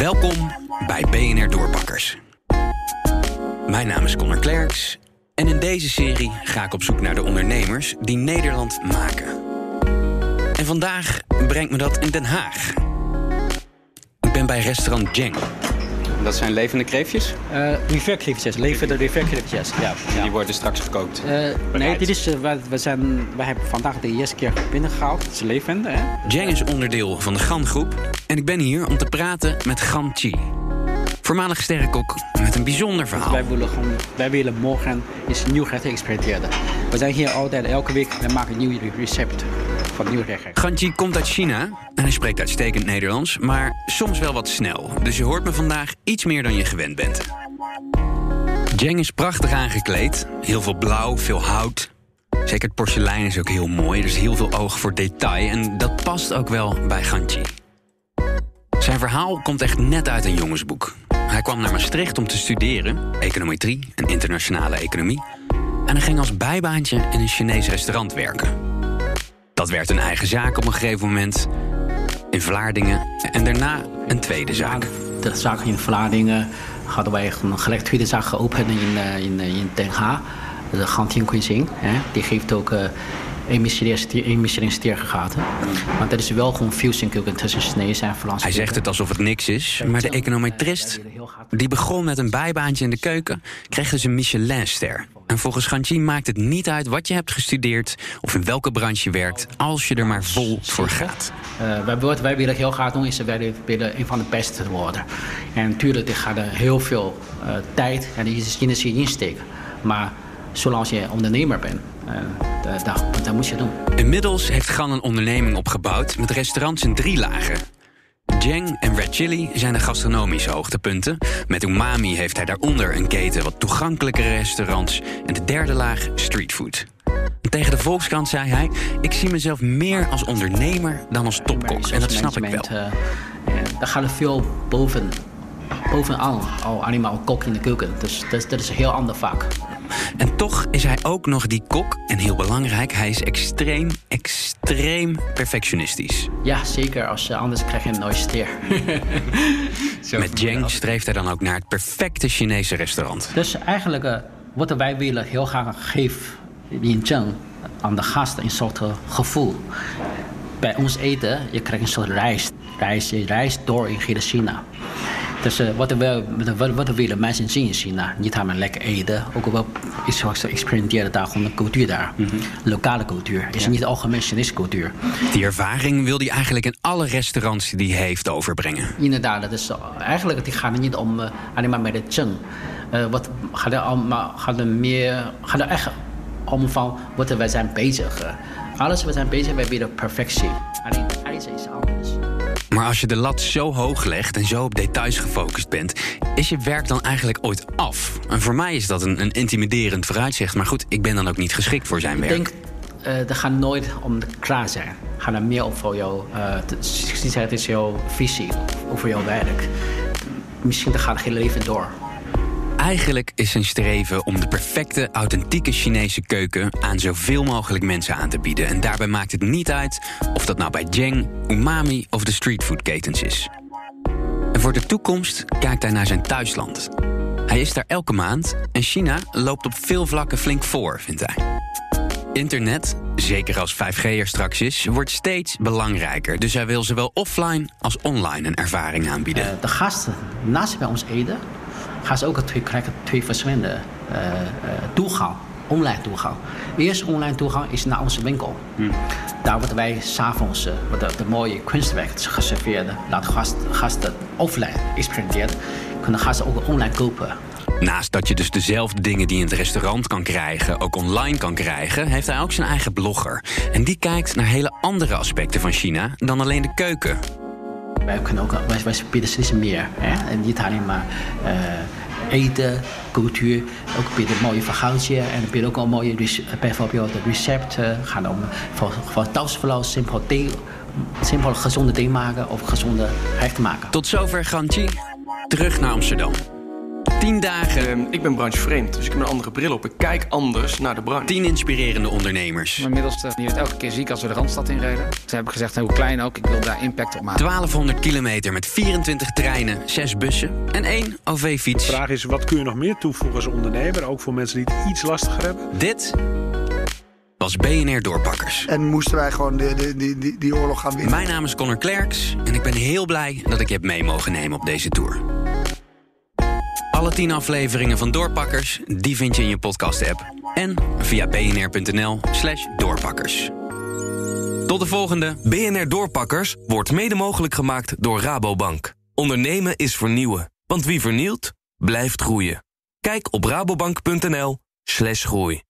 Welkom bij BNR Doorpakkers. Mijn naam is Connor Klerks en in deze serie ga ik op zoek naar de ondernemers die Nederland maken. En vandaag brengt me dat in Den Haag. Ik ben bij restaurant Jeng. Dat zijn levende kreefjes? Uh, riverkreeftjes, levende riverkreeftjes. Ja, ja. Die worden straks gekookt? Uh, nee, dit is, uh, we, zijn, we hebben vandaag de eerste keer binnengehaald. Het is levende. Hè? Jeng is onderdeel van de GAN-groep. En ik ben hier om te praten met Gan Chi. Voormalig sterrenkok met een bijzonder verhaal. wij, willen gewoon, wij willen morgen iets nieuw gerecht experimenteren. We zijn hier altijd elke week en maken een nieuw recept van komt uit China en hij spreekt uitstekend Nederlands, maar soms wel wat snel. Dus je hoort me vandaag iets meer dan je gewend bent. Jeng is prachtig aangekleed. Heel veel blauw, veel hout. Zeker het porselein is ook heel mooi. Is heel veel oog voor detail en dat past ook wel bij Ganchi. Zijn verhaal komt echt net uit een jongensboek. Hij kwam naar Maastricht om te studeren, econometrie en internationale economie. En hij ging als bijbaantje in een Chinees restaurant werken. Dat werd een eigen zaak op een gegeven moment in Vlaardingen en daarna een tweede zaak. De zaak in Vlaardingen hadden wij een gelijk tweede zaak geopend in, eh, in, eh, in Den Haag. De Gantien Cuisine. Die geeft ook uh, een Michelin-ster gegaten. Maar dat is wel gewoon cooking tussen Chinees en Frans. Hij zegt het alsof het niks is, maar de econometrist... die begon met een bijbaantje in de keuken... kreeg dus een Michelin-ster. En volgens Ganji maakt het niet uit wat je hebt gestudeerd... of in welke branche je werkt, als je er maar vol voor gaat. Uh, wij, wat wij willen heel graag doen, is wij willen een van de beste worden. En natuurlijk, dit gaat er heel veel uh, tijd en energie insteken. Maar zolang je ondernemer bent, uh, dat, dat moet je doen. Inmiddels heeft Gan een onderneming opgebouwd met restaurants in drie lagen. Jeng en Red Chili zijn de gastronomische hoogtepunten. Met Umami heeft hij daaronder een keten wat toegankelijkere restaurants... en de derde laag streetfood. Tegen de Volkskrant zei hij... ik zie mezelf meer als ondernemer dan als topkok. En dat snap ik wel. Uh, daar gaat er veel boven, bovenaan al allemaal kok in de keuken. Dus dat, dat is een heel ander vak. En toch is hij ook nog die kok. En heel belangrijk, hij is extreem, extreem perfectionistisch. Ja, zeker. Als, anders krijg je een nooit steer. Met Jeng streeft hij dan ook naar het perfecte Chinese restaurant. Dus eigenlijk, uh, wat wij willen heel graag geven in aan de gasten een soort uh, gevoel. Bij ons eten, je krijgt een soort reis. reis je reist door in China. Dus wat, we, wat, wat willen mensen zien in China? Niet alleen lekker eten, ook wel iets wat ze experimenteren daar, gewoon de cultuur daar. Mm -hmm. Lokale cultuur. Is niet de algemene Chinese cultuur. Die ervaring wil hij eigenlijk in alle restaurants die hij heeft overbrengen. Inderdaad, dat is, eigenlijk die gaat niet om uh, alleen maar met de. Uh, wat gaat er, om, gaat er meer, gaat er echt om van wat wij zijn bezig. alles we zijn bezig, wij willen perfectie. Alleen ijzer is. Maar als je de lat zo hoog legt en zo op details gefocust bent, is je werk dan eigenlijk ooit af? En voor mij is dat een, een intimiderend vooruitzicht. Maar goed, ik ben dan ook niet geschikt voor zijn werk. Ik denk, uh, dat gaat nooit om klaar zijn. Gaat er meer op voor jou. Uh, het is jouw visie over jouw werk. Misschien gaat het hele leven door. Eigenlijk is zijn streven om de perfecte, authentieke Chinese keuken aan zoveel mogelijk mensen aan te bieden. En daarbij maakt het niet uit of dat nou bij Jeng, Umami of de streetfoodketens is. En voor de toekomst kijkt hij naar zijn thuisland. Hij is daar elke maand en China loopt op veel vlakken flink voor, vindt hij. Internet, zeker als 5G er straks is, wordt steeds belangrijker. Dus hij wil zowel offline als online een ervaring aanbieden. Uh, de gasten naast bij ons eten gaan ze ook twee, krijgen twee verschillende uh, toegang. Online toegang. Eerst online toegang is naar onze winkel. Hmm. Daar worden wij s'avonds uh, de, de mooie kunstwerken geserveerd. Laat gasten, gasten offline experimenteren. Kunnen gasten ook online kopen. Naast dat je dus dezelfde dingen die in het restaurant kan krijgen, ook online kan krijgen, heeft hij ook zijn eigen blogger. En die kijkt naar hele andere aspecten van China dan alleen de keuken. Wij, kunnen ook, wij, wij steeds meer. Hè? En niet alleen maar uh, eten, cultuur. Ook bieden een mooie verhaaltje. En bieden ook een mooie, bijvoorbeeld recepten. gaan om voor, thuisverloop simpel, simpel gezonde dingen maken of gezonde rechten maken. Tot zover Gantje. Terug naar Amsterdam. 10 dagen. Ehm, ik ben branchevreemd, dus ik heb een andere bril op. Ik kijk anders naar de branche. 10 inspirerende ondernemers. Mijn middelste die werd elke keer ziek als we de Randstad inreden. Toen heb ik gezegd, hoe klein ook, ik wil daar impact op maken. 1200 kilometer met 24 treinen, 6 bussen en één OV-fiets. De vraag is, wat kun je nog meer toevoegen als ondernemer? Ook voor mensen die het iets lastiger hebben. Dit was BNR Doorpakkers. En moesten wij gewoon die, die, die, die, die oorlog gaan winnen. Mijn naam is Connor Klerks en ik ben heel blij dat ik je heb mee mogen nemen op deze tour. Alle 10 afleveringen van Doorpakkers, die vind je in je podcast-app. En via bnr.nl slash doorpakkers. Tot de volgende. BNR Doorpakkers wordt mede mogelijk gemaakt door Rabobank. Ondernemen is vernieuwen, want wie vernieuwt, blijft groeien. Kijk op rabobank.nl slash groei.